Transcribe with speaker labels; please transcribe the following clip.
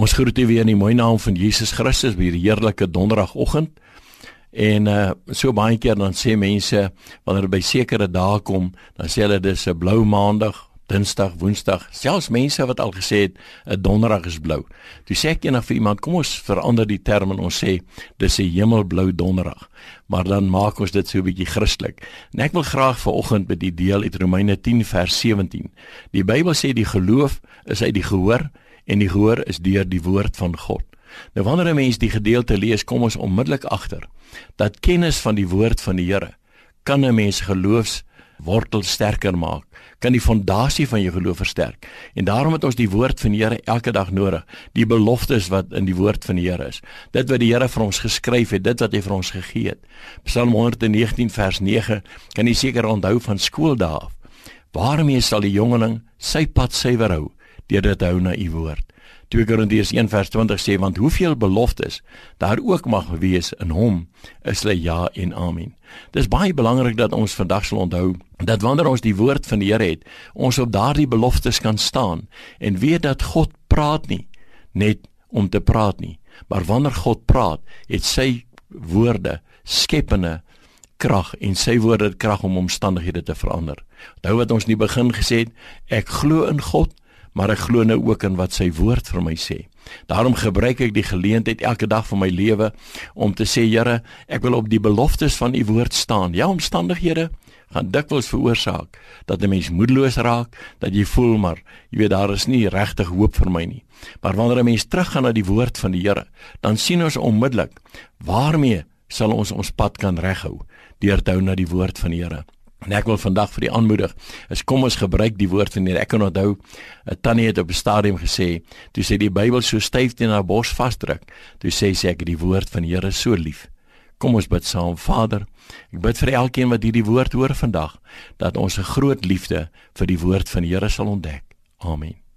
Speaker 1: Ons groet u weer in die mooi naam van Jesus Christus by hierdie heerlike donderdagoggend. En uh so baie keer dan sê mense wanneer by sekere dae kom, dan sê hulle dis 'n blou maandag, Dinsdag, Woensdag. Selfs mense wat al gesê het 'n donderdag is blou. Toe sê ek eendag vir iemand, kom ons verander die term en ons sê dis 'n hemelblou donderdag. Maar dan maak ons dit so 'n bietjie Christelik. En ek wil graag vanoggend by die deel uit Romeine 10 vers 17. Die Bybel sê die geloof is uit die gehoor en die gehoor is deur die woord van God. Nou wanneer 'n mens die gedeelte lees, kom ons onmiddellik agter dat kennis van die woord van die Here kan 'n mens geloofswortel sterker maak, kan die fondasie van jou geloof versterk. En daarom het ons die woord van die Here elke dag nodig, die beloftes wat in die woord van die Here is. Dit wat die Here vir ons geskryf het, dit wat hy vir ons gegee het. Psalm 119 vers 9 kan jy seker onthou van skooldae. Waarmee sal die jongeling sy pad suiwer hou? Deur dit hou na u woord. 2 Korintiërs 1:20 sê want hoeveel beloftes daar ook mag wees in hom is hulle ja en amen. Dis baie belangrik dat ons vandag sal onthou dat wanneer ons die woord van die Here het, ons op daardie beloftes kan staan en weet dat God praat nie net om te praat nie, maar wanneer God praat, het sy woorde skepende krag en sy woorde het krag om omstandighede te verander. Onthou wat ons nie begin gesê het, ek glo in God maar ek glo nou ook in wat sy woord vir my sê. Daarom gebruik ek die geleentheid elke dag van my lewe om te sê Here, ek wil op die beloftes van u woord staan. Ja, omstandighede gaan dikwels veroorsaak dat 'n mens moedeloos raak, dat jy voel maar jy weet daar is nie regtig hoop vir my nie. Maar wanneer 'n mens teruggaan na die woord van die Here, dan sien ons onmiddellik waarmee sal ons ons pad kan reghou deur te hou na die woord van die Here. En ek wil vandag vir die aanmoedig, is kom ons gebruik die woord van die. Ek kan onthou 'n tannie het op 'n stadium gesê, toe sy die Bybel so styf teen haar bors vasdruk, toe sê sy ek het die woord van die Here so lief. Kom ons bid saam, Vader. Ek bid vir elkeen wat hierdie woord hoor vandag, dat ons 'n groot liefde vir die woord van die Here sal ontdek. Amen.